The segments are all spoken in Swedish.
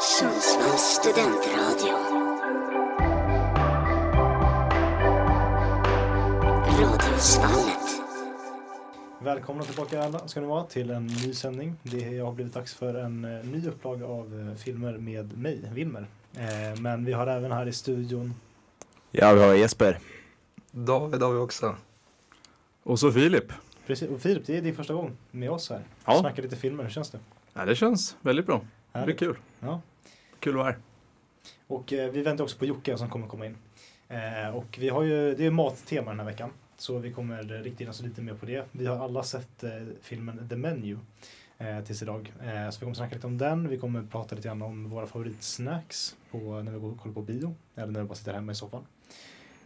Sundsvalls studentradio. Radiosvallet. Välkomna tillbaka alla ska ni vara till en ny sändning. Det har blivit dags för en eh, ny upplaga av eh, filmer med mig, Wilmer. Eh, men vi har även här i studion Ja, vi har Jesper. David har vi också. Och så Filip. Precis, och Filip, det är din första gång med oss här. Ja. Snacka lite filmer, hur känns det? Ja, det känns väldigt bra. Det blir kul. Ja. Kul att vara här. Och eh, vi väntar också på Jocke som kommer komma in. Eh, och vi har ju, det är mattema den här veckan. Så vi kommer rikta in oss lite mer på det. Vi har alla sett eh, filmen The Menu eh, tills idag. Eh, så vi kommer snacka lite om den. Vi kommer prata lite grann om våra favoritsnacks på, när vi går kollar på bio. Eller när vi bara sitter hemma i soffan.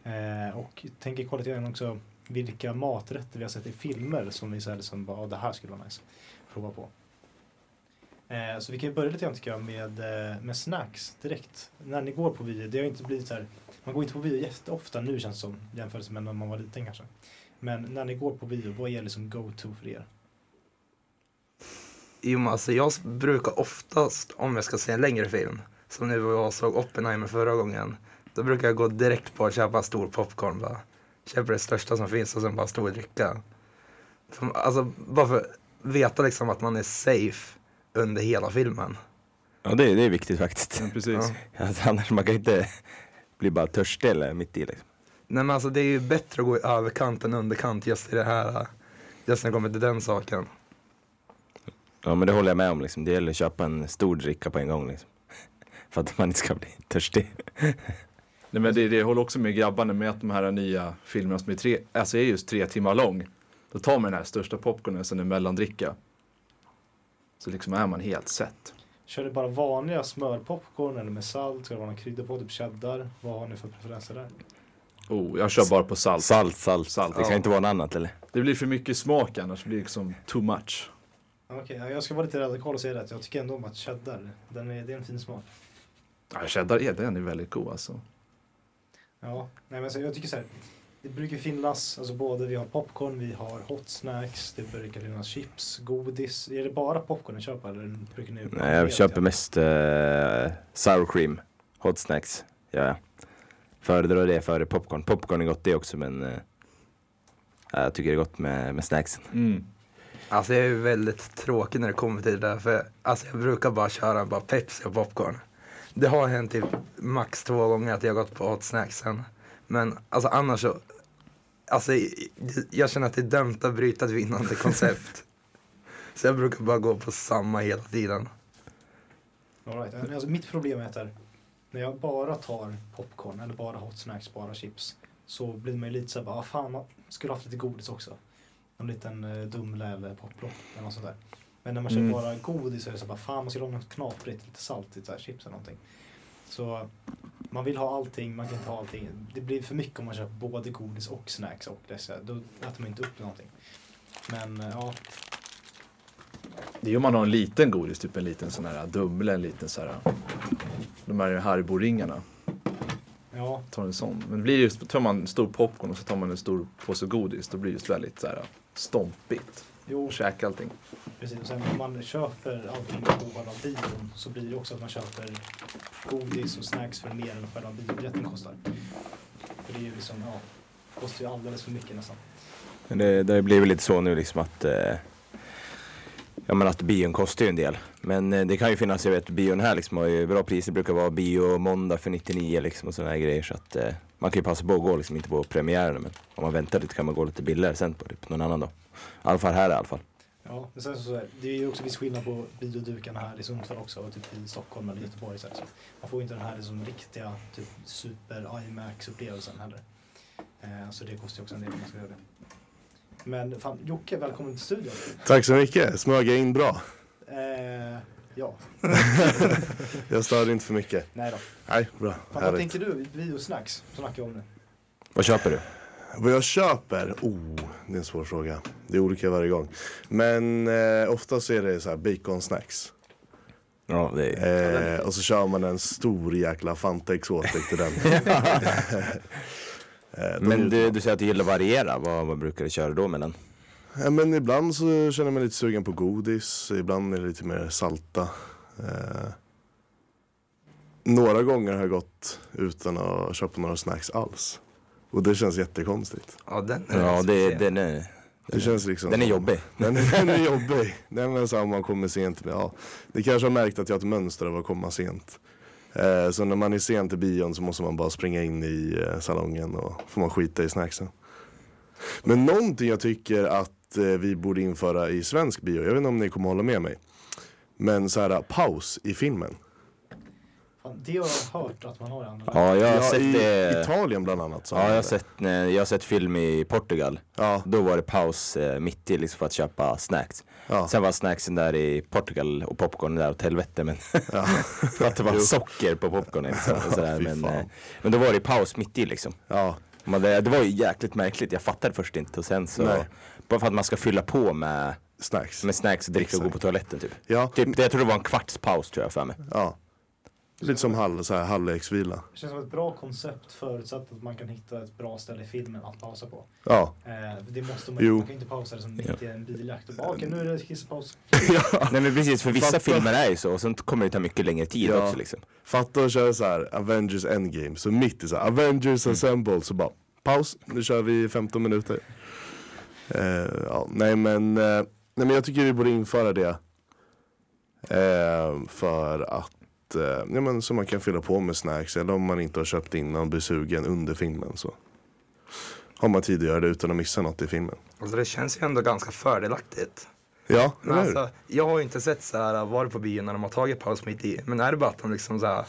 Eh, och tänker kolla lite grann också vilka maträtter vi har sett i filmer som vi säger som bara, "Ja, det här skulle vara nice. Prova på. Eh, så vi kan ju börja lite grann tycker jag med, eh, med snacks direkt. När ni går på bio, det har ju inte blivit så här, man går inte på bio jätteofta nu känns det som jämfört med när man var liten kanske. Men när ni går på bio, vad är liksom go-to för er? Jo, men alltså jag brukar oftast, om jag ska se en längre film, som nu jag såg Oppenheimer förra gången, då brukar jag gå direkt på att köpa stor popcorn bara. Köper det största som finns och sen bara stå och dricka. Alltså bara för att veta liksom att man är safe under hela filmen. Ja, det, det är viktigt faktiskt. Ja, precis. Ja. Alltså, annars man kan inte bli bara törstig eller mitt i liksom. Nej men alltså det är ju bättre att gå i överkant än underkant just i det här, just när det kommer till den saken. Ja, men det håller jag med om liksom. Det gäller att köpa en stor dricka på en gång liksom. För att man inte ska bli törstig. Nej, men det, det håller också med grabbarna med att de här nya filmerna som är, tre, alltså är just tre timmar lång. Då tar man den här största popcornen sen en mellandricka. Så liksom är man helt sett. Kör ni bara vanliga smörpopcorn eller med salt? Ska det vara någon krydda på? Typ cheddar? Vad har ni för preferenser där? Oh, jag kör bara på salt. Salt, salt. Salt, Det kan ja. inte vara något annat eller? Det blir för mycket smak annars blir det liksom too much. Okej, ja, jag ska vara lite radikal och säga det att jag tycker ändå om att cheddar, den är, det är en fin smak. Ja, cheddar är den är väldigt god alltså. Ja, nej men så jag tycker så här. Det brukar finnas, alltså både vi har popcorn, vi har hot snacks, det brukar finnas chips, godis. Är det bara popcorn ni köper eller brukar ni? Nej, jag köper mest uh, sour cream, hot snacks. Ja, ja. Föredrar det före popcorn. Popcorn är gott det också men ja, jag tycker det är gott med, med snacksen. Mm. Alltså jag är väldigt tråkig när det kommer till det där för alltså jag brukar bara köra bara Pepsi och popcorn. Det har hänt typ max två gånger att jag har gått på hot snacksen. Men alltså annars så, alltså jag känner att det är dömt att bryta ett vinnande koncept. så jag brukar bara gå på samma hela tiden. All right. alltså, mitt problem är att när jag bara tar popcorn eller bara hot snacks, bara chips. Så blir man ju lite såhär, ah, fan man skulle haft lite godis också. Någon liten eh, Dumle eller poplock eller något sånt där. Men när man kör Mm. bara godis så är det så bara, fan man skulle ha något knaprigt, lite salt, lite så här, chips eller någonting. Så man vill ha allting, man kan inte ha allting. Det blir för mycket om man köper både godis och snacks och dessa. Då äter man inte upp någonting. Men eh, ja, Det är om man har en liten godis, typ en liten sån här Dumle, en liten så här. De här Haribo-ringarna. ja, tar en sån. Men det blir just, tar man en stor popcorn och så tar man en stor påse godis, då blir det just väldigt så här stompigt. jo, käka allting. Precis, och sen om man köper allting på själva bion så blir det också att man köper godis och snacks för mer än själva biobiljetten kostar. För det är ju liksom, ja, kostar ju alldeles för mycket nästan. Men det, det blir blivit lite så nu liksom att eh, Ja men att bion kostar ju en del. Men eh, det kan ju finnas, jag vet bion här liksom har ju bra priser. Det brukar vara bio måndag för 99 liksom och sådana här grejer. Så att eh, man kan ju passa på att gå liksom, inte på premiären men om man väntar lite kan man gå lite billigare sen på typ någon annan dag. I alla fall här i alla fall. Ja, men sen så, är, det är ju också viss skillnad på biodukarna här i Sundsvall också och typ i Stockholm eller Göteborg. Så, man får ju inte den här liksom riktiga typ super IMAX-upplevelsen heller. Eh, så det kostar ju också en del om man ska göra det. Men fan, Jocke, välkommen till studion. Tack så mycket, smög jag in bra. Eh, ja, Jag störde inte för mycket. nej då. Nej, bra. Fan, vad tänkte du? Biosnacks, snackar jag om nu. Vad köper du? Vad jag köper? Oh, det är en svår fråga. Det är olika varje gång. Men eh, oftast är det så här baconsnacks. Ja, det är... Eh, och så kör man en stor jäkla Fanta Exotic till den. eh, då Men du, man. du säger att du gillar att variera. Vad, vad brukar du köra då mellan? Eh, men ibland så känner mig lite sugen på godis. Ibland är det lite mer salta. Eh, några gånger har jag gått utan att köpa några snacks alls. Och det känns jättekonstigt. Ja, den är Ja, det, den är, Det känns liksom den är jobbig. Den, är- den är jobbig. Nej men så här, om man kommer sent. Ja. Ni kanske har märkt att jag har ett mönster av att komma sent. Eh, så när man är sen till bion så måste man bara springa in i eh, salongen och får man skita i snacksen. Men någonting jag tycker att eh, vi borde införa i svensk bio, jag vet inte om ni kommer hålla med mig. Men så här paus i filmen. Det har jag hört att man har i andra Ja, jag har sett i det. Italien bland annat. så Ja, jag har sett, när jag har sett film i Portugal. Ja, Då var det paus eh, mitt i liksom för att köpa snacks. ja. Sen var snacksen där i Portugal och popcorn där åt helvete men ja. för att det var socker på popcornen. Liksom, och sådär. Fy Men, fan. eh, men då var det paus mitt i liksom. ja. Man, det, det var ju jäkligt märkligt, jag fattade först inte och sen så Nej. Bara för att man ska fylla på med, Snacks. med snacks och dricka och gå Exakt. på toaletten typ. Ja, typ det, jag tror det var en kvarts paus tror jag för mig. ja. Lite som hall, så här, halvleksvila. Det känns som ett bra koncept förutsatt att man kan hitta ett bra ställe i filmen att pausa på. Ja. Eh, det måste man, Jo. man kan inte pausa det som mitt i en biljakt och bara okej nu är det kisspaus. ja. Nej men precis, för vissa Fattar. filmer är ju så och sen kommer det ta mycket längre tid Ja. också liksom. Fatta att köra så här Avengers Endgame, så mitt i så här Avengers Assemble så bara paus, nu kör vi 15 minuter. Eh, ja, nej men, eh, nej men jag tycker vi borde införa det. Eh, för att, eh, ja men så man kan fylla på med snacks eller om man inte har köpt innan och blir sugen under filmen så har man tid att göra det utan att missa något i filmen. Alltså det känns ju ändå ganska fördelaktigt. Ja, Men alltså, jag har ju inte sett så här, varit på bio när de har tagit paus mitt i. Men är det bara att de liksom så här,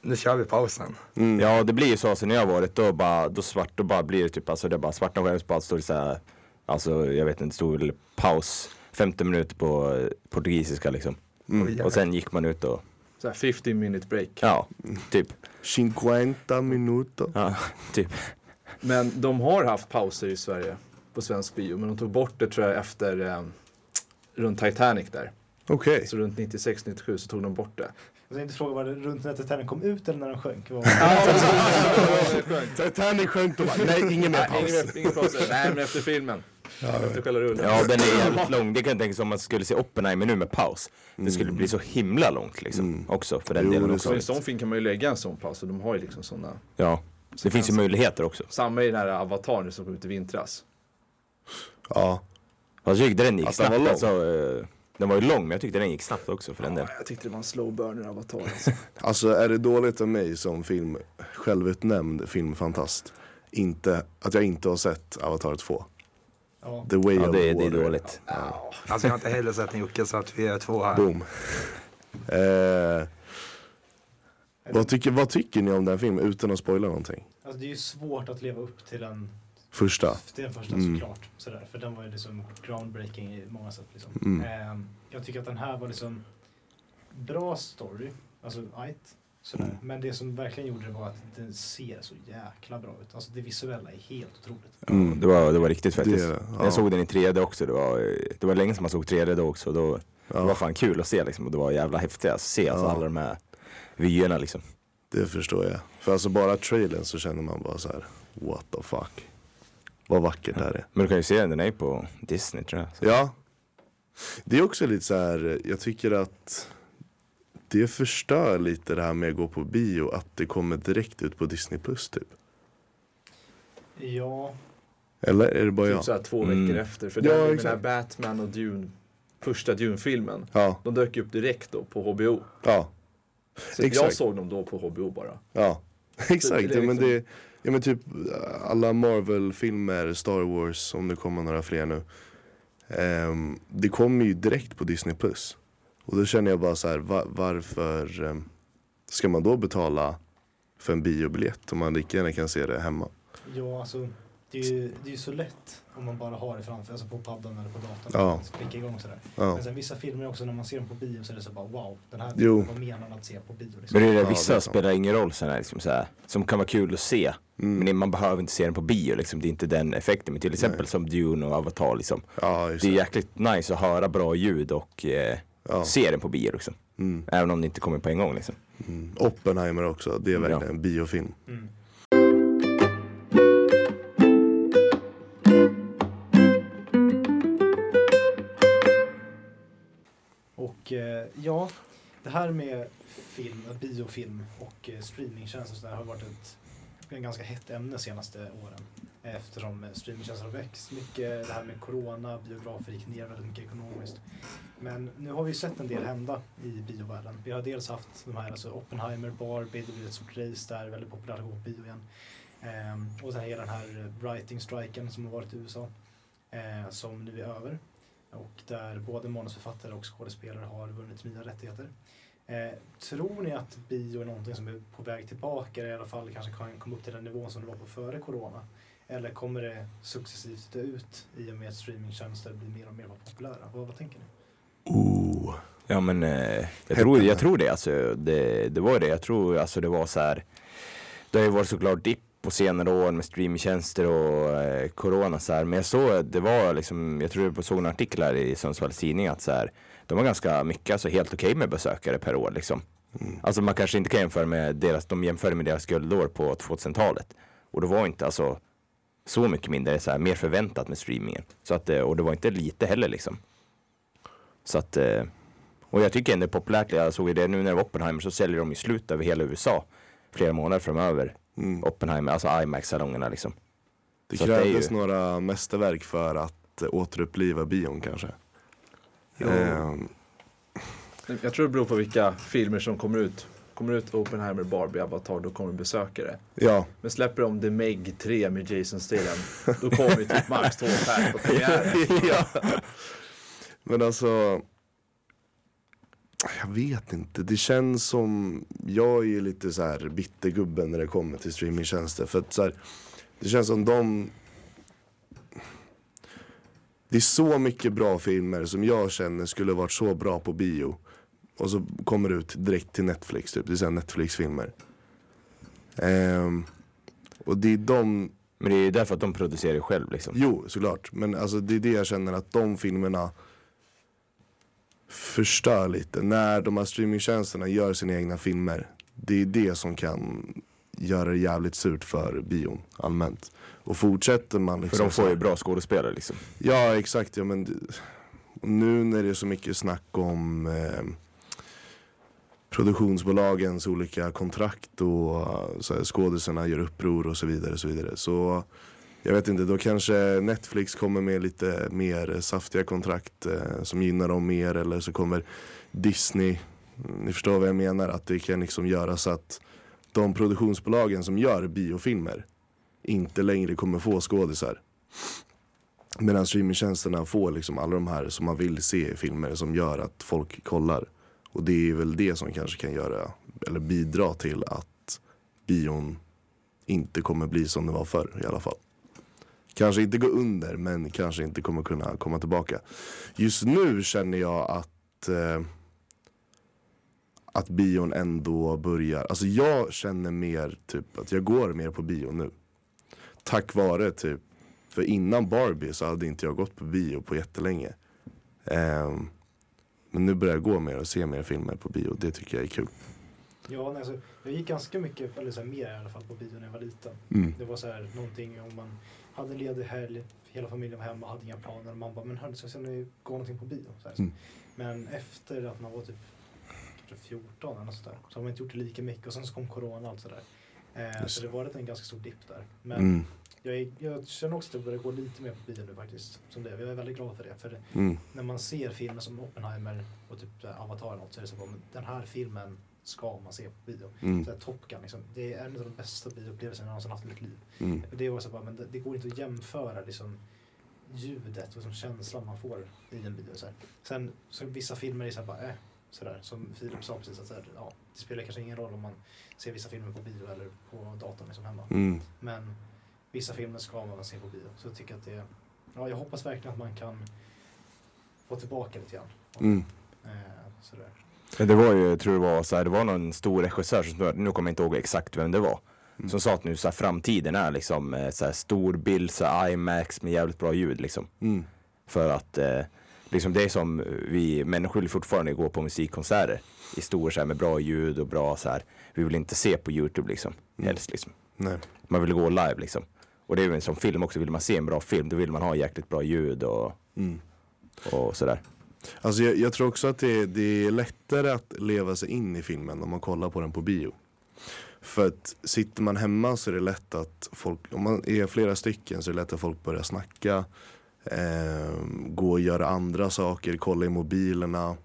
nu kör vi pausen. Mm. Ja det blir ju så sen när jag har varit då bara, då svart, då bara blir det typ alltså det är bara svarta skärmsblad står det såhär Alltså jag vet inte, väl paus 50 minuter på eh, portugisiska liksom. Mm. Och sen gick man ut och, Så här 50 minute break. ja, typ. 50 minuter. Ja, typ. Men de har haft pauser i Sverige på svensk bio. Men de tog bort det tror jag efter eh, runt Titanic där. Okej. Så runt 96-97 så tog de bort det. Jag tänkte fråga var det runt när Titanic kom ut eller när den sjönk? Titanic sjönk och bara, nej ingen mer Nej, paus. ingen, ingen paus. Nej, men efter filmen. Ja den är jävligt lång. Det kan jag tänka sig om man skulle se Oppenheimer nu med paus. Det skulle bli så himla långt liksom. Mm. Också för den Jo, delen också. Så i en sån film kan man ju lägga en sån paus. Och de har ju liksom såna. Ja. Det finns ju möjligheter också. Samma i den här Avatar nu som kom ut i vintras. Ja, Fast jag tyckte den gick Att den snabbt. var lång. Alltså, eh, den var ju lång men jag tyckte den gick snabbt också för den delen. Jag tyckte det var en slow burner Avatar. Alltså. Alltså är det dåligt av mig som film, självutnämnd filmfantast, inte, att jag inte har sett Avatar 2? Ja. The Way Ja of det, the det är Water. dåligt. Alltså jag har inte heller sett en Jocke så att vi är två här. Boom. Eh, vad, tycker, vad tycker ni om den filmen utan att spoila någonting? Alltså det är ju svårt att leva upp till den, Första. till den första Mm. såklart. Sådär, för den var ju liksom groundbreaking i många sätt. Liksom. Mm. Ehm, jag tycker att den här var liksom bra story, alltså ajt. Mm. Men det som verkligen gjorde det var att den ser så jäkla bra ut. Alltså det visuella är helt otroligt. Mm. Det, var, det var riktigt. Det- ja. Jag såg den i 3D också. Det var, det var länge sedan man såg 3D då också. Då, Det var Ja, fan kul att se liksom. Och det var jävla häftigt att se alltså, Ja. alla de här vyerna liksom. det förstår jag. För alltså bara trailern så känner man bara så här: what the fuck. Vad vackert det här är. Men du kan ju se den, den är på Disney tror jag. Så. Ja. Det är också lite så här, jag tycker att det förstör lite det här med att gå på bio, att det kommer direkt ut på Disney Plus typ. Ja, Eller är det bara Typ jag? så här två Mm. veckor efter. För Ja, den, den här exakt. Batman och Dune, första Dune-filmen. Ja, De dök upp direkt då på HBO. ja, Så jag Exakt. såg dem då på HBO bara. ja. Exakt, det är ja, men liksom- det, ja men typ alla Marvel-filmer, Star Wars, om det kommer några fler nu. ehm, det kommer ju direkt på Disney Plus. Och då känner jag bara så här, va, varför ehm, ska man då betala för en biobiljett om man lika gärna kan se det hemma? ja alltså det är ju det är ju så lätt om man bara har det framför, alltså på paddan eller på datorn. Ja. Att klicka igång sådär. Ja. Men sen vissa filmer också när man ser dem på bio så är det så bara wow, den här Jo. filmen var menad att se på bio. Liksom. Men det är det, Ja, vissa det är sant. spelar ingen roll sådana liksom, så här, som kan vara kul att se. Mm. Men det- man behöver inte se den på bio liksom. Det är inte den effekten. Men till exempel Nej. som Dune och Avatar liksom. Ja, Det är det. jäkligt nice att höra bra ljud och eh, Ja. se den på bio liksom. Mm. Även om det inte kommer på en gång liksom. Mm. Oppenheimer också, det är verkligen Ja. en biofilm. Mm. Och eh, ja, det här med film, biofilm och eh, streamingtjänster och sådär har varit ett, ett ganska hett ämne senaste åren. Eftersom streamingtjänster har växt mycket, det här med corona, biografer gick ner väldigt mycket ekonomiskt. Men nu har vi sett en del hända i biovärlden. Vi har dels haft de här, alltså Oppenheimer, Barbie, det blev ett stort race där, väldigt populärt att gå på bio igen. Ehm, och sen hela den här writing-striken som har varit i USA, eh, som nu är över. Och där både manusförfattare och skådespelare har vunnit nya rättigheter. Eh, tror ni att bio är någonting som är på väg tillbaka, eller i alla fall kanske kan komma upp till den nivån som det var på före corona? Eller kommer det successivt dö ut i och med att streamingtjänster blir mer och mer populära? Vad, vad tänker ni? Oh. Ja men eh, jag, tror, jag tror det alltså. Det, det var det. Jag tror alltså det var så här. Det har ju varit såklart dipp på senare år med streamingtjänster och eh, corona så här. Men jag såg, det var liksom, jag tror jag såg en artikel här i Sundsvalls tidning att så här. De har ganska mycket, alltså helt okej med besökare per år liksom. Mm. Alltså man kanske inte kan jämföra med deras, de jämförde med deras guldår på 2000-talet. Och det var inte alltså så mycket mindre, så här, mer förväntat med streamingen. Så att, eh, och det var inte lite heller liksom. Så att, eh, och jag tycker ändå populärt, jag såg ju det nu när det var Oppenheimer så säljer de ju slut över hela USA flera månader framöver. Mm. Oppenheimer, alltså IMAX-salongerna liksom. Det Så att det krävdes ju- några mästerverk för att återuppliva bion kanske. Ehm, Jag tror det beror på vilka filmer som kommer ut. Kommer ut Oppenheimer, Barbie, Avatar, då kommer besökare. ja, Men släpper de The Meg 3 med Jason Statham, då kommer ju typ max två pers på premiären. ja. Men alltså. Jag vet inte. Det känns som. Jag är ju lite så här bittergubben när det kommer till streamingtjänster. För att så här, det känns som de. Det är så mycket bra filmer som jag känner skulle varit så bra på bio. Och så kommer det ut direkt till Netflix typ. Det är Netflix-filmer. Ehm, och det är de Men det är därför att de producerar själv liksom. Jo, såklart. Men alltså, det är det jag känner att de filmerna förstör lite. När de här streamingtjänsterna gör sina egna filmer. Det är det som kan göra det jävligt surt för bion allmänt. Och fortsätter man liksom För de får ju bra skådespelare liksom. Ja, exakt. Ja, men nu när det är så mycket snack om eh, produktionsbolagens olika kontrakt och eh, så här, skådisarna gör uppror och så vidare. Så, vidare. så jag vet inte, då kanske Netflix kommer med lite mer saftiga kontrakt eh, som gynnar dem mer eller så kommer Disney, ni förstår vad jag menar, att det kan liksom göra så att de produktionsbolagen som gör biofilmer inte längre kommer få skådisar. Medan streamingtjänsterna får liksom alla de här som man vill se i filmer som gör att folk kollar. Och det är väl det som kanske kan göra, eller bidra till att bion inte kommer bli som det var förr i alla fall. Kanske inte gå under men kanske inte kommer kunna komma tillbaka. Just nu känner jag att eh, att bion ändå börjar, alltså jag känner mer typ att jag går mer på bio nu. Tack vare typ för innan Barbie så hade inte jag gått på bio på jättelänge. Ehm, men nu börjar jag gå mer och se mer filmer på bio. Det tycker jag är kul. Ja, nej, alltså, jag gick ganska mycket, eller så här, mer i alla fall, på bio när jag var liten. Mm. Det var så här någonting om man hade en ledig helg, hela familjen var hemma, hade inga planer. Och man bara, men hörni, ska nu gå någonting på bio? Så här, Mm. Men efter att man var typ kanske 14 eller något sådär, så har man inte gjort det lika mycket. Och sen så kom corona och allt sådär. Eh, så det var en ganska stor dipp där. Men Mm. jag, är, jag känner också att det börjar gå lite mer på bio nu faktiskt. Som det. Jag är väldigt glad för det. För Mm. när man ser filmer som Oppenheimer och typ eh, Avatar eller något så är det så men den här filmen ska man se på bio. Mm. Så här, Top Gun, liksom, det är en av de bästa bioupplevelserna jag någonsin haft i mitt liv. Mm. Det, var så bara, men det, det går inte att jämföra liksom, ljudet och liksom, känslan man får i en bio. Så här. Sen så vissa filmer är så här, bara, äh, sådär, som Filip sa precis, att så här, ja, det spelar kanske ingen roll om man ser vissa filmer på bio eller på datorn liksom hemma. Mm. Men vissa filmer ska man se på bio. Så jag tycker att det, ja, jag hoppas verkligen att man kan få tillbaka lite grann. Mm. Eh, sådär. Men det var ju, jag tror det var så här, det var någon stor regissör som, nu kommer jag inte ihåg exakt vem det var. Mm. Som sa att nu så här, framtiden är liksom eh, så här, stor bild, så här, IMAX med jävligt bra ljud liksom. Mm. För att eh, liksom det som vi människor vill fortfarande gå på musikkonserter i stor så här, med bra ljud och bra så här. Vi vill inte se på Youtube liksom. Mm. Helst liksom. Nej. Man vill gå live liksom. Och det är väl som film också, vill man se en bra film då vill man ha jäkligt bra ljud och, Mm. och sådär. Alltså jag, jag tror också att det, det är lättare att leva sig in i filmen om man kollar på den på bio. För att sitter man hemma så är det lätt att folk, om man är flera stycken så är det lätt att folk börjar snacka. Eh, gå och göra andra saker, kolla i mobilerna.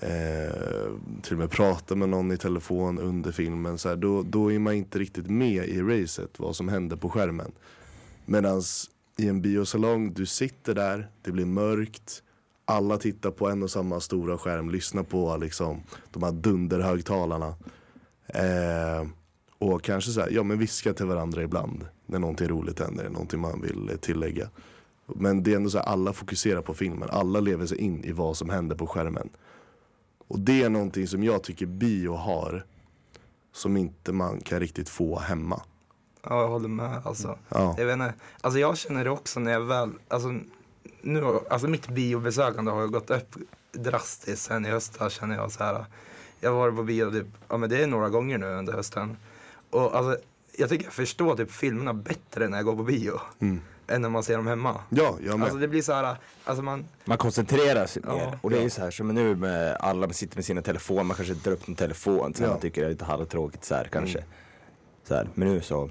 Eh, till och med prata med någon i telefon under filmen. Så här, då, då är man inte riktigt med i racet, vad som händer på skärmen. Medan i en biosalong, du sitter där, det blir mörkt. Alla tittar på en och samma stora skärm, lyssnar på liksom, de här dunderhögtalarna. Eh, och kanske så här, ja men viska till varandra ibland när någonting roligt händer, någonting man vill eh, tillägga. Men det är ändå så här, alla fokuserar på filmen, alla lever sig in i vad som händer på skärmen. Och det är någonting som jag tycker bio har, som inte man kan riktigt få hemma. Ja, jag håller med. Alltså. Ja, Jag vet inte, alltså jag känner det också när jag väl, alltså, nu, alltså mitt biobesökande har gått upp drastiskt sen i höstas känner jag så här. Jag har varit på bio typ, ja men det är några gånger nu under hösten. Och alltså, jag tycker jag förstår typ filmerna bättre när jag går på bio. Mm. Än när man ser dem hemma. ja jag med. Alltså det blir så här, alltså man, Man koncentrerar sig Ja, mer. Och det är ja. ju så här som nu med alla sitter med sina telefoner, man kanske drar upp en telefon så här, Ja. man tycker det är lite halvtråkigt så här kanske. Så här. Men nu så,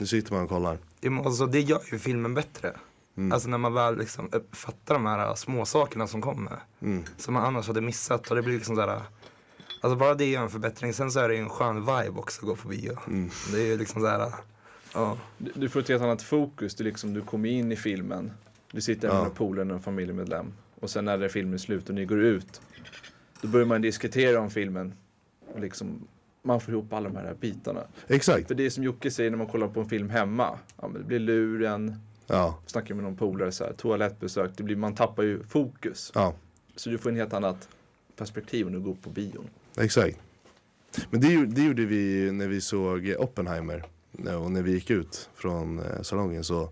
Nu sitter man och kollar. alltså det gör ju filmen bättre. Mm. Alltså när man väl liksom fattar de här små sakerna som kommer. Mm. Som man annars hade missat och det blir liksom sådär Alltså bara det är en förbättring. Sen så är det ju en skön vibe också att gå på bio. Mm. Det är ju liksom såhär, ja. Du, du får ett helt annat fokus. Du, liksom, du kommer in i filmen. Du sitter med Ja. några polare och en familjemedlem. Och sen när filmen är slut och ni går ut. Då börjar man diskutera om filmen. Och liksom, man får ihop alla de här bitarna. Exakt. För det är som Jocke säger när man kollar på en film hemma. Ja, men det blir luren, Ja, snackar med någon polare, så här, toalettbesök. Det blir, man tappar ju fokus. ja, Så du får en helt annat perspektiv när du går på bion. exakt. Men det, det gjorde vi när vi såg Oppenheimer. Eh, Och när vi gick ut från eh, salongen så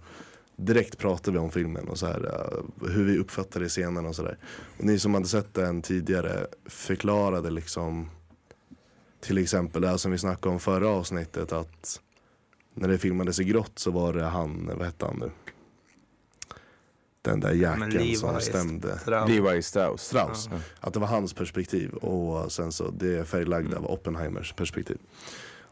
direkt pratade vi om filmen och så här, eh, hur vi uppfattade scenen och sådär. Och ni som hade sett den tidigare förklarade liksom till exempel det som vi snackade om förra avsnittet att när det filmades i grått så var det han, vad hette han nu? Den där jäkeln som stämde. Levi Strauss. Strauss. Ja. Att det var hans perspektiv och sen så det färglagda var Oppenheimers perspektiv.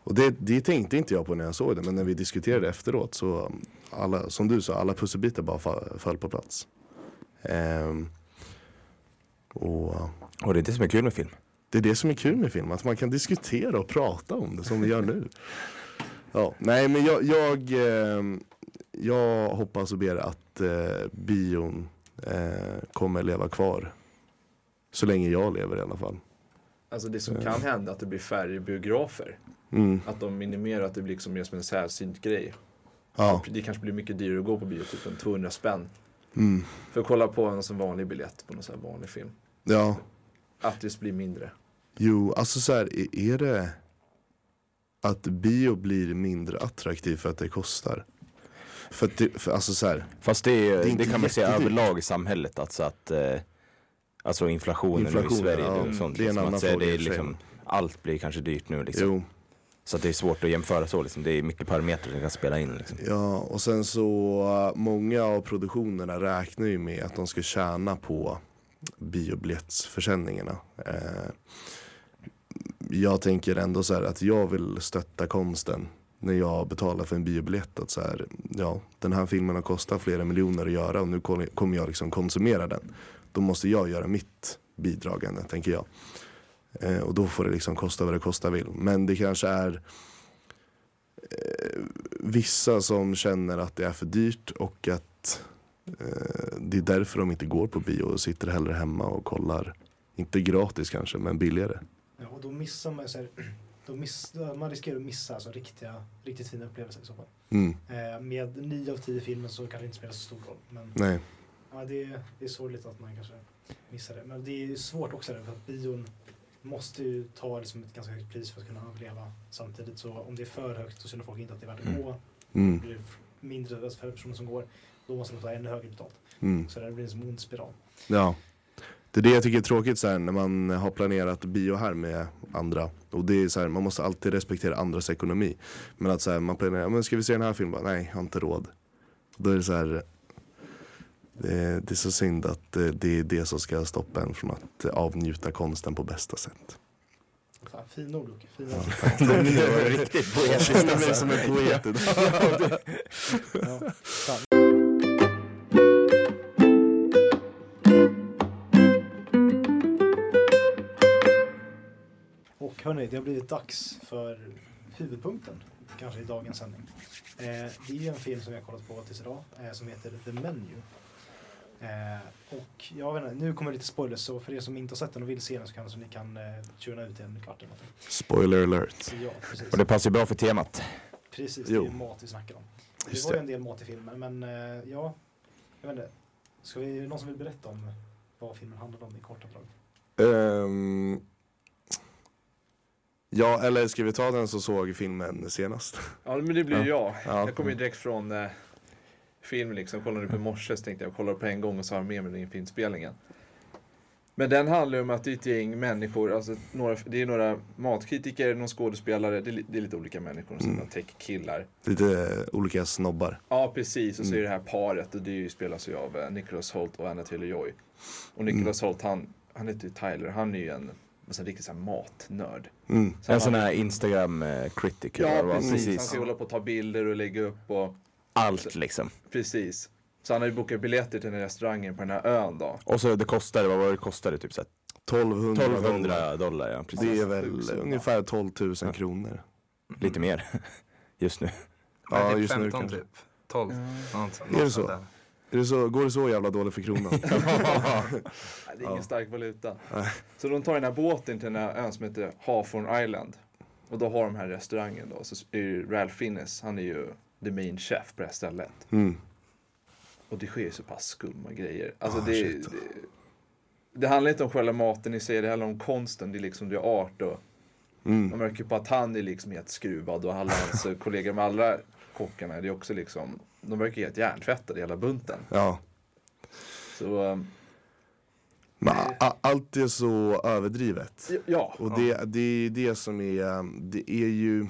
Och det, det tänkte inte jag på när jag såg det men när vi diskuterade efteråt så alla, som du sa, alla pusselbitar bara föll på plats. Ehm, och Och det är det som är kul med film. det är det som är kul med film, att man kan diskutera och prata om det som vi gör nu. Ja, nej men jag, jag, ehm, jag hoppas och ber att eh, bion eh, kommer leva kvar. Så länge jag lever i alla fall. Alltså det som kan hända är att det blir färre biografer. Mm. Att de minimerar att det blir liksom mer som en sällsynt grej. Ja. Det kanske blir mycket dyrare att gå på bio, typ en 200 spänn. Mm. För att kolla på en sån vanlig biljett på någon sån här vanlig film. Ja, Att det blir mindre. jo, alltså så här, är- det att bio blir mindre attraktiv för att det kostar? För att det, för, alltså så här, Fast det, är, Det är det, kan man säga överlag i samhället. Alltså att eh, Alltså inflationen, nu i Inflationen, Sverige. ja, och sånt, det är en liksom, annan att säga, fråga det är liksom, Allt blir kanske dyrt nu liksom. jo. Så att det är svårt att jämföra så liksom. Det är mycket parametrar som kan spela in liksom. Ja, och sen så äh, många av produktionerna räknar ju med att de ska tjäna på biobiljettsförsäljningarna. Eh, jag tänker ändå så här att jag vill stötta konsten när jag betalar för en biobiljett. Att så här, ja, den här filmen har kostat flera miljoner att göra och nu kommer kommer jag liksom konsumera den. Då måste jag göra mitt bidragande, tänker jag. Eh, och då får det liksom kosta vad det kosta vill. Men det kanske är eh, vissa som känner att det är för dyrt och att eh, det är därför de inte går på bio och sitter hellre hemma och kollar. Inte gratis kanske, men billigare. Ja, och då missar man, så här, då miss, man riskerar att missa alltså, riktiga, riktigt fina upplevelser i så fall. Mm, Eh, med nio av tio filmer så kan det inte spela så stor roll. Men nej. ja, det, är- det är sorgligt att man kanske missar det. Men det är svårt också där, för att bion måste ju ta liksom ett ganska högt pris för att kunna överleva samtidigt. Så om det är för högt så känner folk inte att det är värt att Mm. gå. Mm, Blir det mindre för personer som går, då måste de ta ännu högre betalt. mm. Så det blir en som ond spiral. Ja. Det är det jag tycker är tråkigt så här, när man har planerat bio här med andra. Och det är så här, man måste alltid respektera andras ekonomi. Men att så här, man planerar, men ska vi se den här filmen? Nej, jag har inte råd. Då är det så här. Det, det är så synd att eh, det är det som ska stoppa en från att eh, avnjuta konsten på bästa sätt. Fan, fina ord Jocke. Fina ord. Det var riktigt poetiskt Jag känner mig som en poet idag. Ja. Och hörni, det har blivit dags för huvudpunkten kanske i dagens sändning. Eh, det är ju en film som vi har kollat på tills idag eh, som heter The Menu. Eh, och jag vet inte, nu kommer lite spoilers så för er som inte har sett den och vill se den så kanske ni kan eh, tuna ut i en kvart eller något. Spoiler alert. Ja, precis. Och det passar ju bra för temat. Precis, det är Jo. ju mat vi snackar om. Det Just var ju en del mat i filmen, men eh, ja, jag vet inte. Ska vi, är det någon som vill berätta om vad filmen handlar om i korta drag? Ehm, ja, eller ska vi ta den som såg filmen senast? Ja men det blir ju jag. Ja. Jag kommer ju direkt från eh, film liksom. Kollade på i morse så tänkte jag kolla på en gång och så har jag med mig den inför inspelningen. Men den handlar om att det är ett gäng människor, alltså några, det är några matkritiker, någon skådespelare, det är, det är lite olika människor, och så Mm. några tech-killar. Lite olika snobbar. Ja precis, och så är Mm. det här paret och det är ju, spelas ju av eh, Nicholas Holt och Anna Taylor-Joy. Och Mm. Nicholas Holt han, han heter ju Tyler, han är ju en, en riktig så här matnörd. Mm. Så En han- sån här Instagram eh, Ja var. precis. han ska hålla på och ta bilder och lägga upp och Allt liksom. precis. Så han har ju bokat biljetter till den restaurangen på den här ön då. Och så det kostade, vad var det kostade? Typ så här 1200, 1200 dollar. dollar. ja. Precis. Det är väl summa. ungefär 12 000 kronor. Lite mer just nu. Ja, Nej, typ just nu 15 kanske. typ. 12. Något, Är det så? Är det så, går det så jävla dåligt för kronan? Nej, det är ingen Ja. stark valuta. Så de tar den här båten till den här ön som heter Hawthorne Island. Och då har de här restaurangen då. Så är ju Ralph Fiennes, han är ju the main chef på det här stället. Mm. Och det sker ju så pass skumma grejer. Alltså Ah, det, det, det handlar inte om själva maten i sig, det handlar om konsten, det är liksom det är art och Mm. man märker på att han är liksom helt skruvad och alla hans kollegor med alla kockarna, det är också liksom, de verkar helt hjärntvättade hela bunten. Ja. Så um, Men allt är så överdrivet. ja. Och det, det är det som är, um, det är ju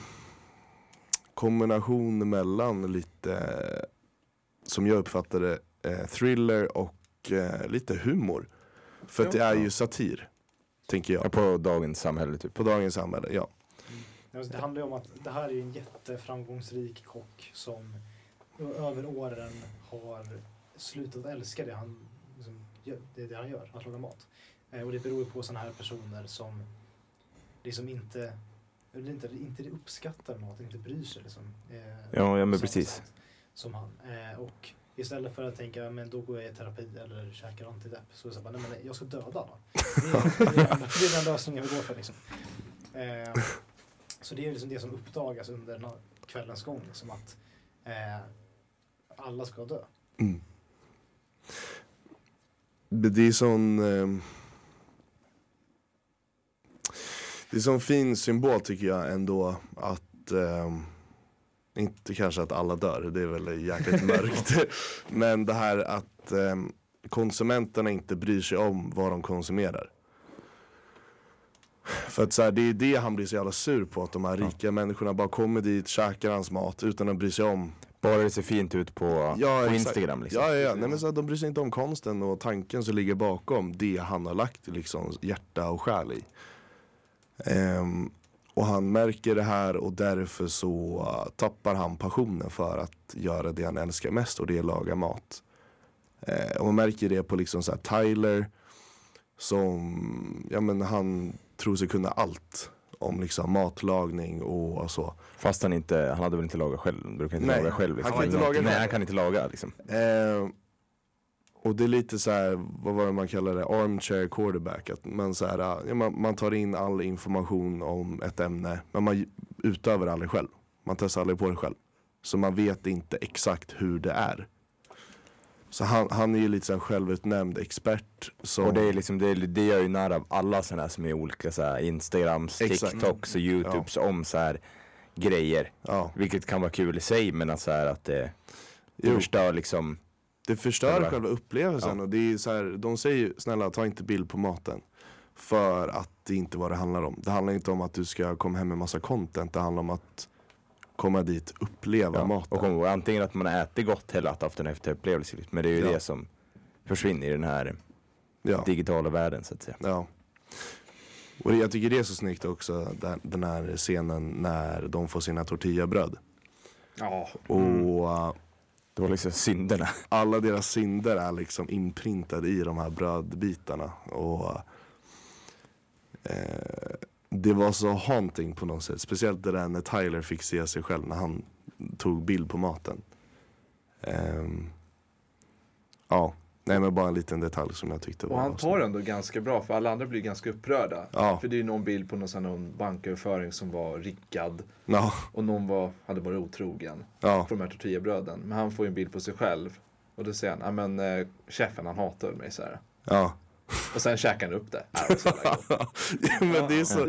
kombination mellan lite, som jag uppfattar det, eh, thriller och eh, lite humor. För att det är ju satir, tänker Ja, jag. På dagens samhälle typ. På dagens samhälle, ja. Alltså, Det handlar ju om att det här är en jätteframgångsrik kock som över åren har slutat älska det han, liksom, gör, det, det han gör, att laga mat. Eh, och det beror ju på sådana här personer som liksom inte, eller inte, inte uppskattar mat, inte bryr sig. Liksom, eh, Ja, ja, men precis. sätt Som han. Eh, och istället för att tänka, men då går jag i terapi eller käkar antidepp, så är det så här, nej men jag ska döda alla. Det är, det är, det är den lösningen vi går för liksom. Eh, så det är liksom det som uppdagas under kvällens gång. Liksom att eh, alla ska dö. Mm. Det är sån... ehm, det är sån fin symbol tycker jag ändå att ehm, inte kanske att alla dör, det är väl jäkligt mörkt. Men det här att ehm, konsumenterna inte bryr sig om vad de konsumerar. För att så här, det är det han blir så jävla sur på, att de här rika människorna bara kommer dit, käkar hans mat utan att bry sig om Bara det ser fint ut på, Ja, på. Instagram liksom. Ja, ja, ja. Nej, men så att de bryr sig inte om konsten och tanken som ligger bakom det han har lagt liksom, hjärta och själ i. Ehm, och han märker det här och därför så uh, tappar han passionen för att göra det han älskar mest och det är att laga mat. Eh, och man märker det på liksom så här Tyler som, ja men han tror sig kunna allt om liksom matlagning och så. Fast han inte, han hade väl inte lagat själv, han brukar inte Nej, laga själv. han Liksom. kan inte laga Nej, själv. han kan inte laga liksom. Eh, och det är lite så här, vad var det man kallar det, armchair quarterback. Att man, så här, ja, man, man tar in all information om ett ämne men man utövar aldrig själv. Man testar aldrig på det själv. Så man vet inte exakt hur det är. Så han, han är ju lite så självutnämnd expert. Som, Och det, är liksom, det, det gör ju narr av alla sådana här som är olika så här, Instagrams, Exakt. TikToks och Youtubes om så här grejer. ja, Vilket kan vara kul i sig men att, så här, att det, förstör liksom. Det förstör Själva- själva upplevelsen Ja. och det är så här, de säger ju snälla ta inte bild på maten. För att det är inte vad det handlar om. Det handlar inte om att du ska komma hem med massa content. Det handlar om att komma dit, uppleva Ja. maten. Och kom, antingen att man äter gott eller att haft en häftig upplevelse. Men det är ju Ja. det som försvinner i den här Ja. digitala världen så att säga. Ja. Och jag tycker det är så snyggt också, den- den här scenen när de får sina tortillabröd. Ja, Och uh, det var liksom synderna. alla deras synder är liksom inprintade i de här brödbitarna. Och eh, det var så haunting på något sätt. Speciellt det där när Tyler fick se sig själv när han tog bild på maten. Eh, ja, nej men bara en liten detalj som jag tyckte och var han tar ändå ganska bra för alla andra blir ganska upprörda. Ja. För det är ju någon bild på någon, sån någon banköverföring som var riggad Ja, och någon var, hade varit otrogen ja, på de här tortillabröden. Men han får ju en bild på sig själv och då säger han, ja men eh, chefen han hatar mig så här. ja. Och sen käkar han upp det. Men det är så,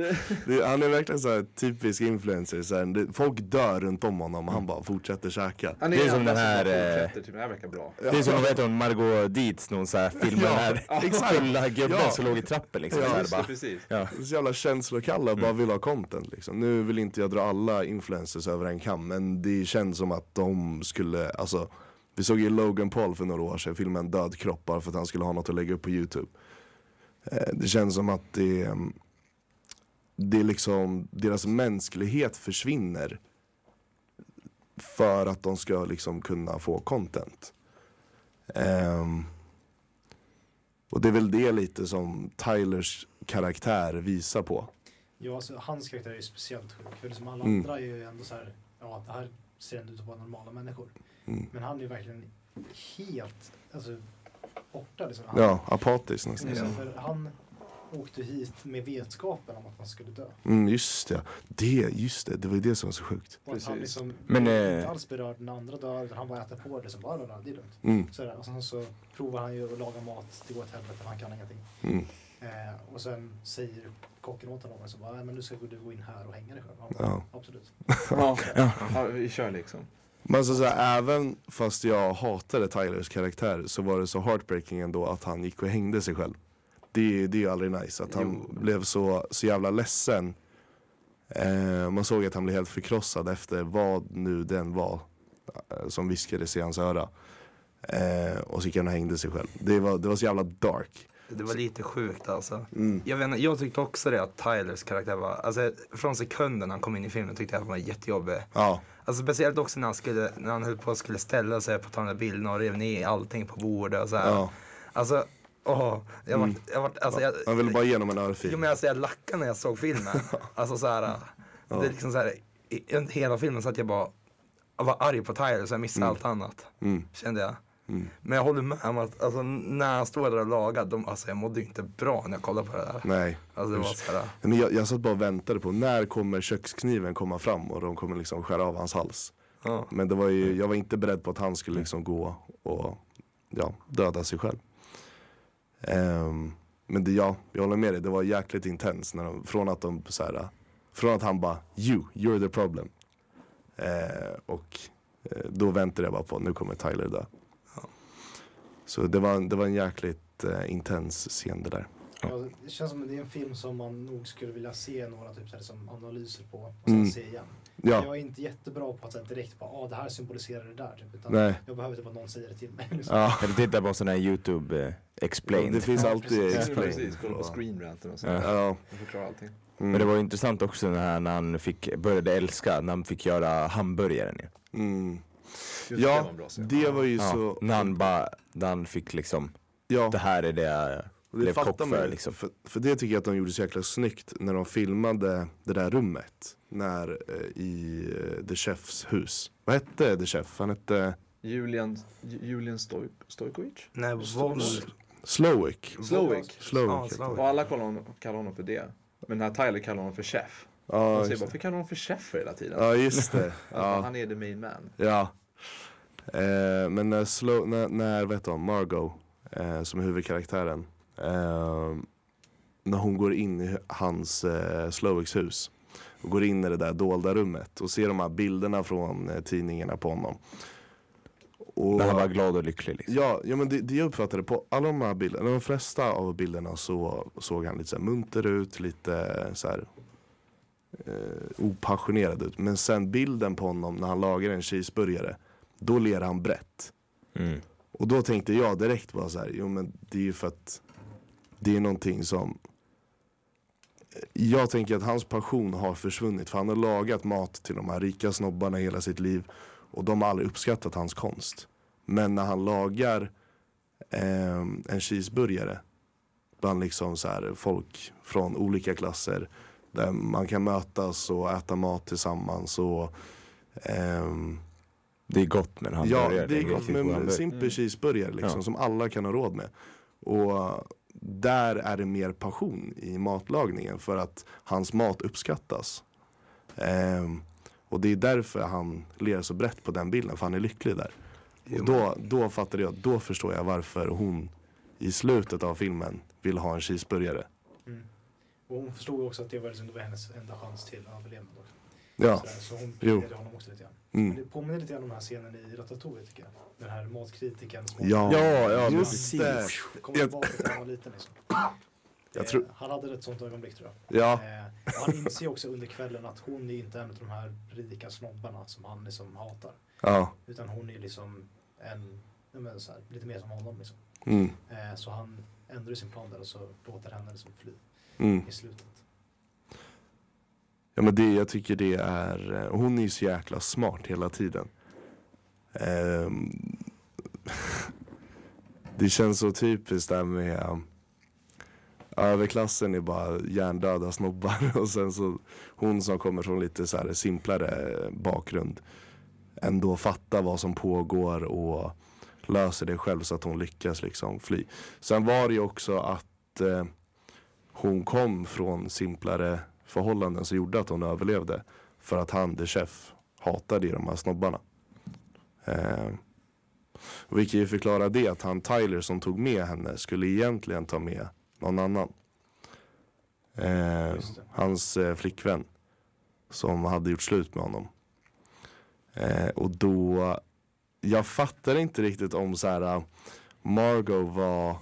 det, han är verkligen så här typisk influencer. Så här, det, folk dör runt om honom och han bara fortsätter käka. Han Det är som den här, eh, typ, det här verkar bra. Det är som, vad heter hon, Margot Dietz, någon så här film med Ja, den här fulla gubben Ja. som låg i trappen liksom. Ja, så här, precis. Ja. Så jävla känslokalla, bara vill ha content liksom. Nu vill inte jag dra alla influencers över en kam, men det känns som att de skulle, alltså Vi såg ju Logan Paul för några år sedan filma en död kropp bara för att han skulle ha något att lägga upp på Youtube. Eh, Det känns som att det, mm, det är liksom, deras mänsklighet försvinner för att de ska liksom kunna få content. Ehm, och det är väl det lite som Tylers karaktär visar på. Ja, alltså, hans karaktär är ju speciellt sjuk. För liksom alla Mm. andra är ju ändå så här, ja det här ser ändå ut att vara normala människor. Mm. Men han är ju verkligen helt, alltså borta liksom. Han, Ja, apatisk nästan. liksom, för han åkte hit med vetskapen om att han skulle dö. Mm, just det. det, just det, det var ju det som var så sjukt. Och att han Precis. liksom Men, eh, inte alls berörd när andra dör, utan han bara äter på det som bara, det är lugnt. Mm, Så, där. och sen så provar han ju att laga mat, det går åt helvete, han kan ingenting. mm, Eh, och sen säger kocken åt honom så bara, "Nej, men nu ska du gå in här och hänga dig själv. Bara, ja. Absolut. Ja, ja, vi kör liksom. Men så, så här, även fast jag hatade Tylers karaktär så var det så heartbreaking ändå att han gick och hängde sig själv. Det, det är ju aldrig nice, att han Jo. blev så, så jävla ledsen. Eh, man såg att han blev helt förkrossad efter vad nu den var eh, som viskades i hans öra. Eh, och så gick han och hängde sig själv. Det var, det var så jävla dark. Det var lite sjukt alltså. Mm. Jag, vet, inte, jag tyckte också det att Tylers karaktär var, alltså från sekunden han kom in i filmen tyckte jag att han var jättejobbig. Ja, Alltså speciellt också när han, skulle, när han höll på att skulle ställa sig på att ta den där bilden och rev ner allting på bordet och så här. ja. Alltså, åh, jag vart, jag vart, alltså jag, Han ville bara ge honom en örfil. Jo men alltså jag lackade när jag såg filmen. alltså så här, det är liksom så här, i, i hela filmen så att jag bara jag var arg på Tyler så jag missade allt annat. Mm. Kände jag. Mm. Men jag håller med om att alltså, när han stod där och lagade, de, alltså jag mådde ju inte bra när jag kollade på det där. Nej. Alltså det var så här, Men jag, jag satt bara och väntade på när kommer kökskniven komma fram och de kommer liksom skära av hans hals. ja. Men det var ju, jag var inte beredd på att han skulle liksom gå och ja, döda sig själv. Ehm, men det, ja, jag håller med dig, det var jäkligt intens. När de, från, att de, så här, från att han bara you, you're the problem. Eh, och eh, då väntade jag bara på nu kommer Tyler dö. Så det var, en- det var en jäkligt eh, intens scen det där. Ja, det känns som att det är en film som man nog skulle vilja se några typ, så här, som analyser på och sen Mm. se igen. Ja, Jag är inte jättebra på att så här, direkt bara, ah, det här symboliserar det där. Typ, utan nej. Jag behöver typ att någon säger det till mig. Liksom. Ja. Eller titta på sån här YouTube eh, explained. Det finns Ja, alltid precis. Ja, explain. precis, kolla på screenranten och så. Ja. Ja. Jag förklarar allting. Mm. Men det var intressant också när han, när han fick, började älska, när han fick göra hamburgaren. Mm. Just det var Ja, en bra scen. det var ju Ja, så... när han bara, när han fick liksom, Ja. det här är det jag Och det blev fattar man för liksom. för, för det tycker jag att de gjorde så jäkla snyggt när de filmade det där rummet. När, eh, I eh, The Chefs hus. Vad hette The Chef? Han hette Julian, Julian Stoj, Stojkovic? Nej, våld. Slowick. Slowick. Slowick Ja. Och alla kallar honom, kallar honom för det. Men den här Tyler kallar honom för chef. Ja, Man säger det. varför kallar honom för chef för hela tiden? ja, just det. Ja. Ja. Han är the main man. ja. Eh, men när, Slow, när, när vet du, Margot, eh, som är huvudkaraktären, eh, när hon går in i hans eh, Slowicks hus och går in i det där dolda rummet och ser de här bilderna från eh, tidningarna på honom. Och, När han var glad och lycklig liksom. Ja, ja men det, det jag uppfattade på alla de här bilderna, de flesta av bilderna så såg han lite så här munter ut, lite så här eh, opassionerad ut. Men sen bilden på honom när han lagar en cheeseburgare, då ler han brett. Mm. Och då tänkte jag direkt bara så här, jo men det är ju för att det är någonting som jag tänker att hans passion har försvunnit för han har lagat mat till de här rika snobbarna hela sitt liv och de har aldrig uppskattat hans konst. Men när han lagar eh, en cheeseburgare bland liksom så här folk från olika klasser där man kan mötas och äta mat tillsammans och ehm, Det är gott med en hamburgare. Ja, det är en gott med en simpel Mm. cheeseburgare liksom, Ja. som alla kan ha råd med. Och där är det mer passion i matlagningen för att hans mat uppskattas. Ehm, och det är därför han ler så brett på den bilden, för han är lycklig där. Och då, då fattade jag, då förstår jag varför hon i slutet av filmen vill ha en cheeseburgare. Mm. Och hon förstod också att det var, liksom, det var hennes enda chans till överlevnad. Ja, Sådär, så hon Jo. honom också lite grann. Mm. det påminner lite grann om den här scenen i Ratatouille tycker jag. Den här matkritiken ja, Ja, ja, just det. Kommer tillbaka när han var liten liksom. Jag Eh, tror- Han hade ett sånt ögonblick tror jag. Ja, Eh, han inser också under kvällen att hon är inte en av de här rika snobbarna som han liksom hatar. ja, Utan hon är liksom en, men så här, lite mer som honom liksom. mm, Eh, så han ändrar sin plan där och så låter henne liksom fly mm. i slutet. Ja men det, jag tycker det är, eh, hon är ju så jäkla smart hela tiden. Um, det känns så typiskt där med um, överklassen är bara hjärndöda snobbar och sen så hon som kommer från lite så här simplare eh, bakgrund ändå fattar vad som pågår och löser det själv så att hon lyckas liksom fly. Sen var det ju också att eh, hon kom från simplare förhållanden som gjorde att hon överlevde. För att han, the chef, hatade de här snobbarna. Eh, vilket ju förklarar det att han Tyler som tog med henne skulle egentligen ta med någon annan. Eh, hans eh, flickvän. Som hade gjort slut med honom. Eh, och då, jag fattar inte riktigt om så här uh, Margot var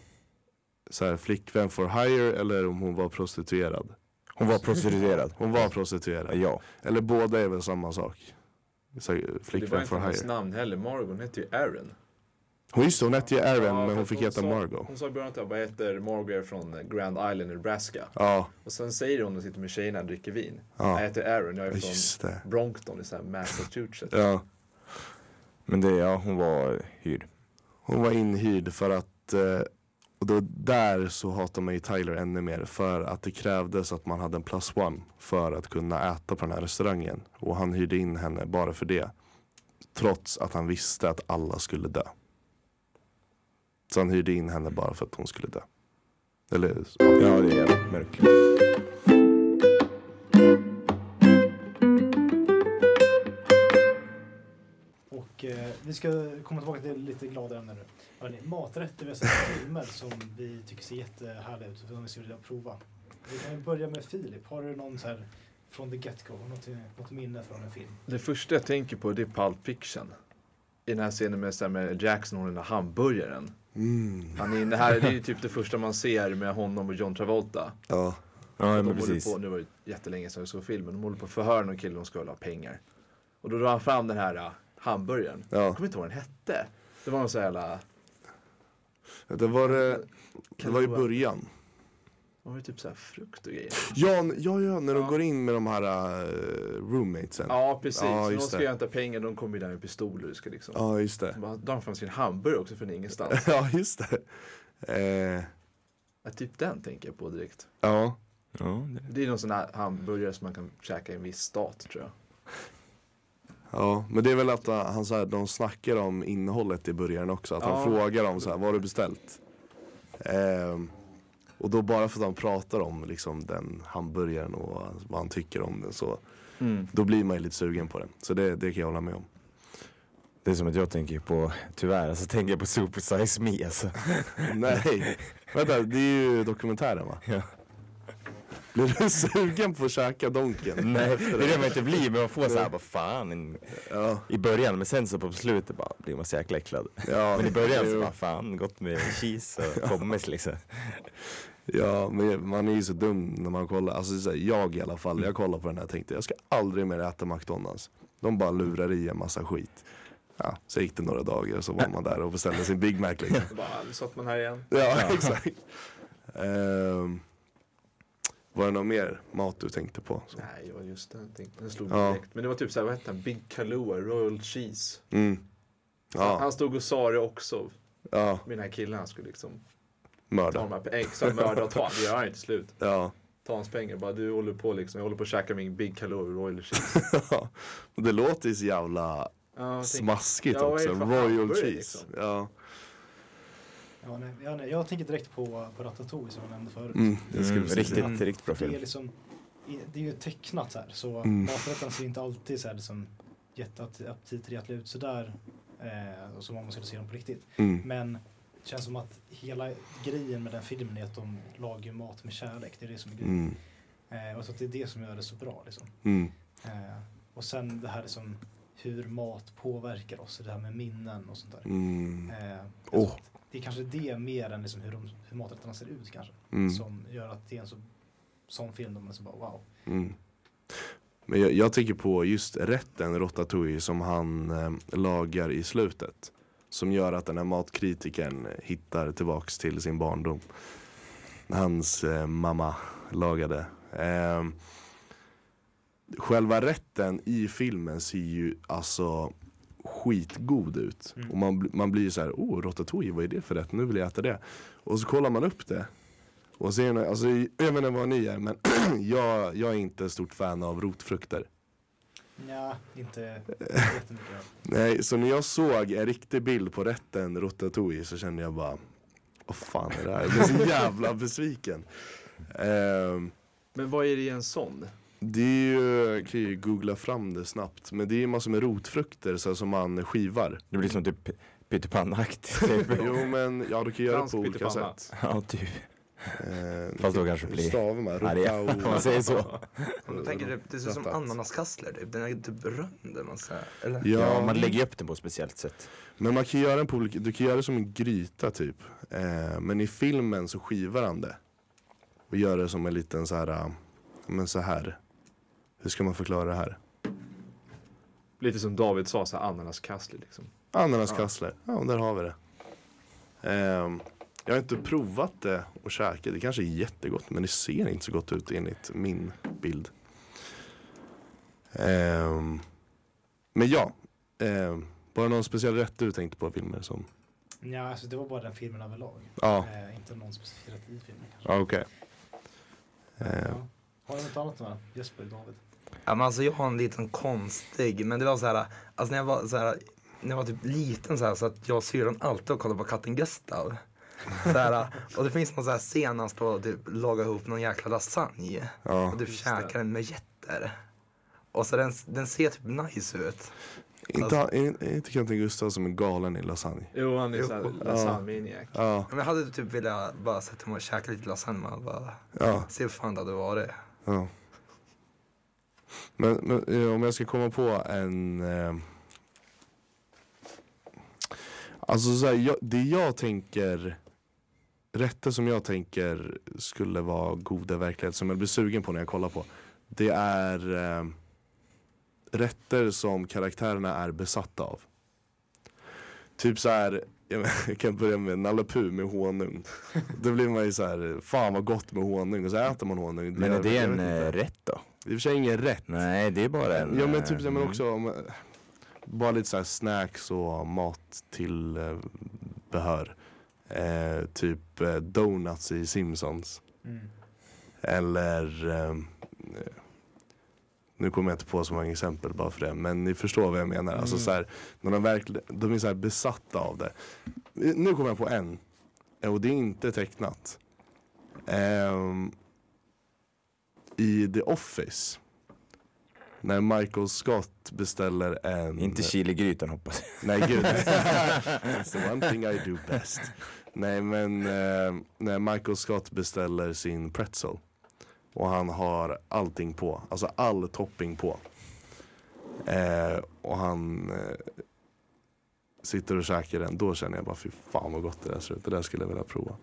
så här, flickvän for hire eller om hon var prostituerad. Hon var prostituerad. Hon var prostituerad. Ja. Eller båda är väl samma sak. Så, Det var inte hennes namn heller. Margot hette ju Aaron. Hon, just hon hette ju Aaron Ja, men hon fick heta sa, Margot. Hon sa i början att jag bara heter Margot från Grand Island i Nebraska. Ja, Och sen säger hon när hon sitter med tjejerna och dricker vin. Ja. Jag heter Aaron, jag är just från det. Bronkton i så här Massachusetts. Ja. Men det, ja, hon var hyrd. Hon var inhyrd för att eh, och då där så hatar man ju Tyler ännu mer för att det krävdes att man hade en plus one för att kunna äta på den här restaurangen. Och han hyrde in henne bara för det. Trots att han visste att alla skulle dö. Så han hyrde in henne bara för att hon skulle dö. Eller Ja, det är märkligt. Och eh, vi ska komma tillbaka till lite gladare ämnen nu. Hörrni, maträtter vi har sett i filmer som vi tycker ser jättehärliga ut och som vi skulle vilja prova. Vi kan ju börja med Filip. Har du någon så här från the get-go, något, något minne från en film? Det första jag tänker på det är Pulp Fiction. I den här scenen med, med Jackson och den där hamburgaren. mm, Han är inne här, det är ju typ det första man ser med honom och John Travolta. ja. Ja, de precis. på, nu var det jättelänge sedan jag såg filmen, de håller på att förhöra någon kille och ska ha pengar. Och då drar han fram den här hamburgaren. Ja. Jag kommer inte ihåg vad den hette. Det var någon sån jävla, Det var, eh, det var i början. var det typ så här frukt och grejer? Ja, ja, ja när de Ja. går in med de här uh, roommatesen. Ja precis, Ja, så de ska det. hämta pengar, de kommer ju där med pistoler och ska liksom. Ja, just det. De drar fram sin hamburgare också från ingenstans. Ja, just det. Eh, Ja, typ den tänker jag på direkt. ja. Ja, det. Det är någon sån här hamburgare som man kan käka i en viss stat tror jag. Ja, men det är väl att uh, han så här, de snackar om innehållet i burgaren också. Att han Ja. frågar dem så här, vad har du beställt? Ehm, och då bara för att han pratar om liksom den hamburgaren och vad han tycker om den så då blir man ju lite sugen på den. Så det, det kan jag hålla med om. det är som att jag tänker på, tyvärr, alltså tänker jag på Super Size Me alltså. Nej, vänta det är ju dokumentären va? Ja. Blir du sugen på att käka Donken? Nej, det är det man inte blir, men man får såhär, vad fan. En, Ja, I början, men sen så på slutet bara blir man så jäkla äcklad. ja, Men i början så jo. bara, fan, gott med cheese och pommes liksom. Ja, men man är ju så dum när man kollar. Alltså så här, jag i alla fall, jag kollar på den här och tänkte jag ska aldrig mer äta McDonalds. De bara lurar i en massa skit. Ja, så gick det några dagar så var man där och beställde sin Big Mac liksom. Bara, nu satt man här igen. Ja, exakt. Ehm, var det något mer mat du tänkte på? Så. Nej, det var just jag tänkte. Den slog Ja. direkt. Men det var typ såhär, vad hette han? Big Kahlua, Royal Cheese. Mm. Ja, Han stod och sa det också. ja, Med den här killen han skulle liksom ta de mörda. här pe- extra mörda och ta. Det gör han ju till slut. Ja. Ta hans pengar. Bara du håller på liksom. Jag håller på att käka min Big Kahlua Royal Cheese. Ja. det låter ju så jävla Ja, smaskigt också. Royal cheese. liksom? Ja. Ja, nej, ja, nej, jag tänker direkt på, på Ratatouille som jag nämnde förut. Mm, det skulle Mm, riktigt, säga. riktigt bra Det är film. liksom, det är ju tecknat så här, så Mm. maträtten ser inte alltid så här liksom jätteaptitretlig ut sådär. Eh, som om man skulle se dem på riktigt. Mm. Men det känns som att hela grejen med den filmen är att de lagar ju mat med kärlek. Det är det som är grejen. Mm. Eh, och tror att det är det som gör det så bra. Liksom. Mm. Eh, och sen det här liksom, hur mat påverkar oss, det här med minnen och sånt där. Mm. Eh, att Det är kanske det mer än liksom hur, de, hur maträtterna ser ut kanske. Mm. Som gör att det är en så, sån film där man så bara wow. Mm. Men jag, jag tänker på just rätten ratatouille som han eh, lagar i slutet. Som gör att den här matkritikern hittar tillbaks till sin barndom. Hans eh, mamma lagade. Eh, själva rätten i filmen ser ju alltså skitgod ut. Mm. Och man, man blir så här, oh ratatouille, vad är det för rätt? Nu vill jag äta det. Och så kollar man upp det. Och sen, alltså, jag vet inte vad ni är men jag, jag är inte stort fan av rotfrukter. Nja, inte jättemycket. Nej, så när jag såg en riktig bild på rätten ratatouille så kände jag bara Vad fan är det här? Jag blev så jävla besviken. Ehm, Men vad är det i en sån? Det är ju, kan ju googla fram det snabbt, men det är massor med rotfrukter så som man skivar. Det blir som typ pyttipanna-aktigt. Typ. Jo men, ja du kan göra det på olika sätt. ja, typ. Ehm, Fast då kanske det blir- Stavar det är- rotau- om man säger så. Om du tänker det, det ser ut som ananaskassler typ. Den är typ rund. Man säger. Eller? Ja, Ja, man lägger upp den på ett speciellt sätt. Men man kan göra den på olika, du kan göra det som en gryta typ. Eh, men i filmen så skivar han det. Och gör det som en liten så här, men så här. Hur ska man förklara det här? Lite som David sa, så ananaskassler liksom. Ananaskassler, ja där har vi det. Ehm, jag har inte provat det och käkat, det kanske är jättegott men det ser inte så gott ut enligt min bild. Ehm, men ja, ehm, bara någon speciell rätt du tänkte på filmer som? Nja, alltså det var bara den filmen överlag. Ja, Eh, inte någon specifik rätt i filmen kanske. ja okej. Ehm, Ja. Har du något annat med Jesper, David? Ja, men alltså, jag har en liten konstig, men det var så här, alltså när jag var så här, när jag var typ liten så här, så att jag och syrran alltid kollade på katten Gustav. Så här, och det finns någon så här scen när han står och typ lagar ihop någon jäkla lasagne. ja. Och typ käkar den med getter. Och så den, den ser typ nice ut. Inte, han- är, är inte Kent Gustav som är galen i lasagne? Jo, han är såhär Ja. lasagne-maniac. Ja, Men jag hade typ velat bara sätta mig och käka lite lasagne och bara ja, se hur fan det hade varit. ja. Men, men eh, om jag ska komma på en... Eh, alltså så här, jag, det jag tänker... Rätter som jag tänker skulle vara goda verklighet som jag blir sugen på när jag kollar på. Det är eh, rätter som karaktärerna är besatta av. Typ så här, jag kan börja med Nalle Puh med honung. Då blir man ju så här, fan vad gott med honung och så äter man honung. Men är det en inte. eh, rätt då? Det är i och för sig ingen rätt. Nej, det är bara en... Ja men eh, typ så, men mm. också om, eh, bara lite så här snacks och mat till eh, behör. Eh, typ eh, donuts i Simpsons. Mm. Eller eh, eh, nu kommer jag inte på så många exempel bara för det. Men ni förstår vad jag menar. Alltså Mm. så här, när de, verkligen, de är så här besatta av det. Nu kommer jag på en. Eh, Och det är inte tecknat. Ehm, I The Office. När Michael Scott beställer en... Inte chiligrytan hoppas jag. Nej gud. That's the one thing I do best. Nej men eh, när Michael Scott beställer sin pretzel. Och han har allting på. Alltså all topping på. Eh, och han eh, sitter och käkar den. Då känner jag bara fy fan vad gott det där ser ut. Det där skulle jag vilja prova.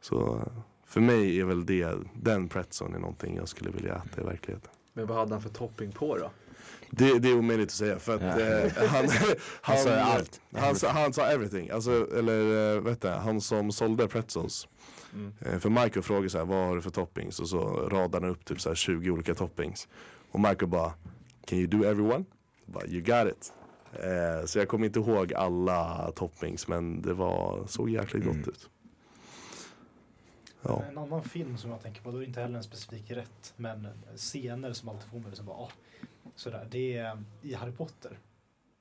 Så för mig är väl det, den pretzeln är någonting jag skulle vilja äta i verkligheten. Men vad hade han för topping på då? Det, det är omöjligt att säga för att Ja. eh, han, han, sa allt. Han, sa- han sa everything, alltså, eller eh, vet du, han som sålde pretzels. Mm. Eh, För Michael frågade så här, vad har du för toppings? Och så radade han upp typ så här 20 olika toppings. Och Michael bara, can you do everyone? Jag Bara, you got it. Eh, så jag kommer inte ihåg alla toppings men det var, såg jäkligt Mm. gott ut. Ja. En annan film som jag tänker på, då är det inte heller en specifik rätt, men scener som alltid får mig liksom bara, ah, sådär. Det är eh, i Harry Potter.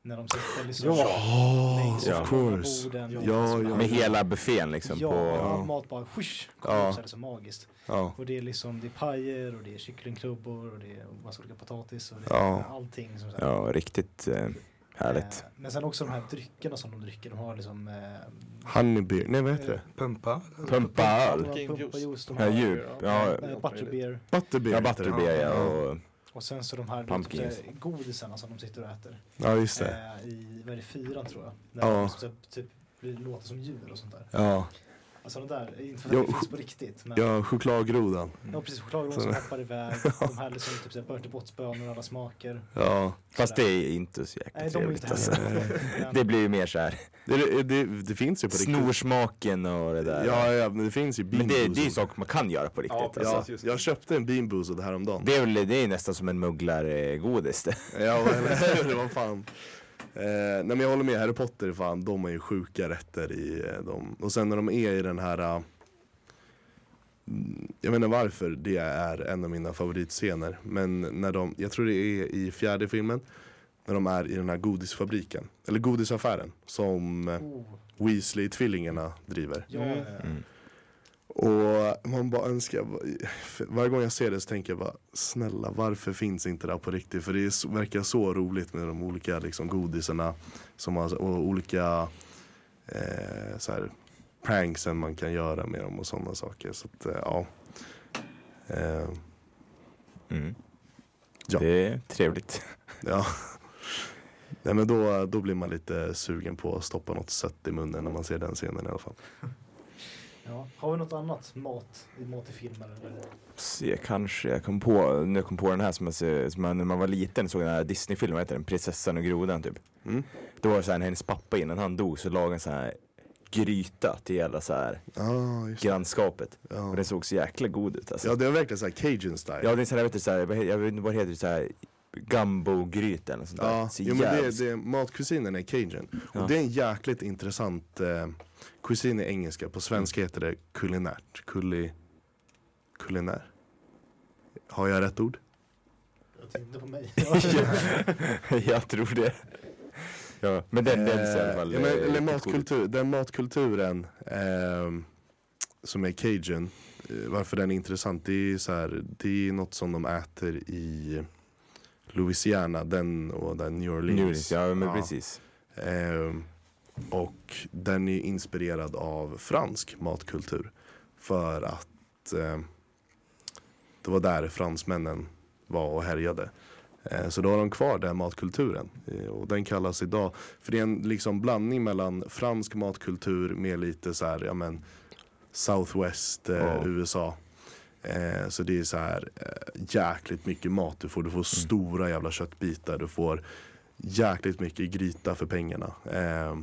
När de sitter liksom Ja. längs Ja. course. borden. Ja, ja. här- Med hela buffén liksom Ja, på... all mat bara kommer Ja. så är det så magiskt. Ja. Och det är liksom, det är pajer och det är kycklingklubbor och det är massa olika potatis och det är Ja. allting. Som så här. Ja, riktigt eh, härligt. Eh, Men sen också de här dryckerna som de dricker, de har liksom eh, Honey beer, nej vad heter det? Pumpa. Pumpa öl. Pumpa juice. Ja, djup. Ja, eh, butterbeer. Butterbeer ja butterbeer ja. Och, Och sen så de här Pumpkins. typ, godisarna som de sitter och äter. Ja just det. Eh, I, vad är det, fyran tror jag. När Ja. de typ blir- låter som djur och sånt där. Ja, Alltså de där, inte för att det finns på riktigt. Men, ja chokladgrodan. Ja precis, chokladron som hoppar iväg. De här liksom typ såhär Bertie Botts-bönor alla smaker. Ja. fast det är inte så jäkla Nej de trevligt inte alltså. Det blir ju mer så här Det, det, det finns ju på riktigt. snorsmaken och det där. Ja, ja, men det finns ju Bean Men det, det är ju saker man kan göra på riktigt. Ja, alltså. Ja, jag köpte en Bean Boozled häromdagen. Det är väl det är nästan som en mugglargodis det. Ja, eller hur? Vad fan. Eh, nej men jag håller med, Harry Potter fan, de är ju sjuka rätter i eh, dem. Och sen när de är i den här eh, jag inte varför det är en av mina favoritscener. Men när de, jag tror det är i fjärde filmen. När de är i den här godisfabriken. Eller godisaffären. Som eh, Oh, Weasley-tvillingarna driver. ja, Mm. Och man bara önskar, varje gång jag ser det så tänker jag bara snälla varför finns inte det här på riktigt? För det så- verkar så roligt med de olika liksom, godisarna som har, och olika eh, så här, pranksen man kan göra med dem och sådana saker. Så att, eh, ja. Eh, Mm. Ja. Det är trevligt. ja. Nej men då, då blir man lite sugen på att stoppa något sött i munnen när man ser den scenen i alla fall. Ja. Har vi något annat mat i mat i filmer? Eller? Se, kanske, jag kom på, nu kom på den här som man, ser- som man när man var liten såg den här Disney-filmen, vad heter den? Prinsessan och grodan typ. Mm. Då var det så här, när hennes pappa innan han dog så lagade en sån här gryta till hela så här Ah, det. grannskapet. Ja. Och den såg så jäkla god ut alltså. ja det är verkligen såhär cajun style. Ja, det är sån här, vet du, så här, jag vet inte vad det heter, så här gumbo-gryta eller något sånt där. Ja, Så jo, men det, det, matkusinen är cajun. Ja. Och det är en jäkligt intressant eh, kusin i engelska. På svenska heter det kulinärt. Kuli, kulinär. Har jag rätt ord? Jag tänkte på mig. jag tror det. Ja, men den, den ser i alla Eh, fall ja, men, eh, eller ut. matkultur, den matkulturen ehm, som är cajun. eh, Varför den är intressant, det är, så här, det är något som de äter i Louisiana, den och den New Orleans. New Orleans, ja men precis. Ehm, och den är inspirerad av fransk matkultur. För att eh, det var där fransmännen var och härjade. Eh, så då har de kvar den matkulturen. Eh, och den kallas idag, för det är en liksom blandning mellan fransk matkultur med lite så här, ja men Southwest Ja. USA. Eh, så det är så här eh, jäkligt mycket mat du får. Du får stora jävla köttbitar. Du får jäkligt mycket gryta för pengarna. Eh,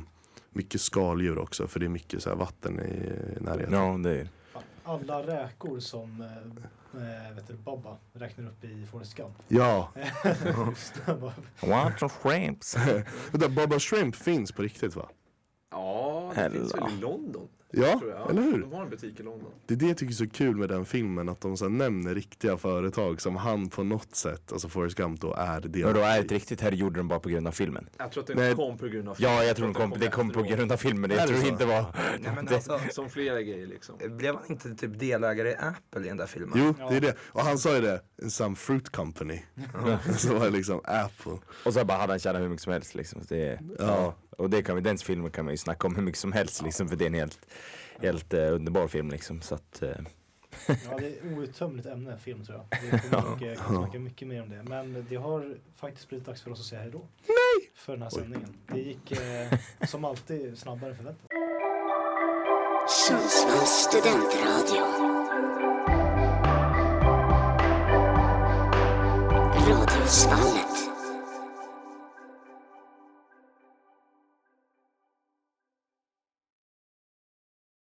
mycket skaldjur också för det är mycket så här vatten i närheten. Ja, det är Alla räkor som eh, vet du, Bobba räknar upp i Forrest Gump. Ja, Want some shrimps? Baba Shrimp finns på riktigt va? Ja, det finns Hella. väl i London? Ja, eller hur? De har en butik i London. Det är det jag tycker är så kul med den filmen, att de så nämner riktiga företag som han på något sätt, alltså Forrest Gump då, är det. Och då är det riktigt här gjorde de bara på grund av filmen. Jag tror att den Nej. kom på grund av Ja, jag tror den kom, det kom på grund av filmen. Jag tror så? inte var... Nej, men alltså, Som flera grejer liksom. blev han inte typ delägare i Apple i den där filmen? Jo, Ja. det är det. Och han sa ju det, some fruit company. så var det liksom Apple. Och så bara hade han tjänat hur mycket som helst liksom. Det, ja. Ja. Och det kan vi, den filmen kan man ju snacka om hur mycket som helst liksom. För det är en helt, helt eh, underbar film liksom. Så att, eh, ja, det är outtömligt ämne, film tror jag. Vi kommer eh, snacka mycket mer om det. Men det har faktiskt blivit dags för oss att säga hejdå. Nej! För den här sändningen. Det gick eh, som alltid snabbare än förväntat. Sundsvalls studentradio. Sundsvallen.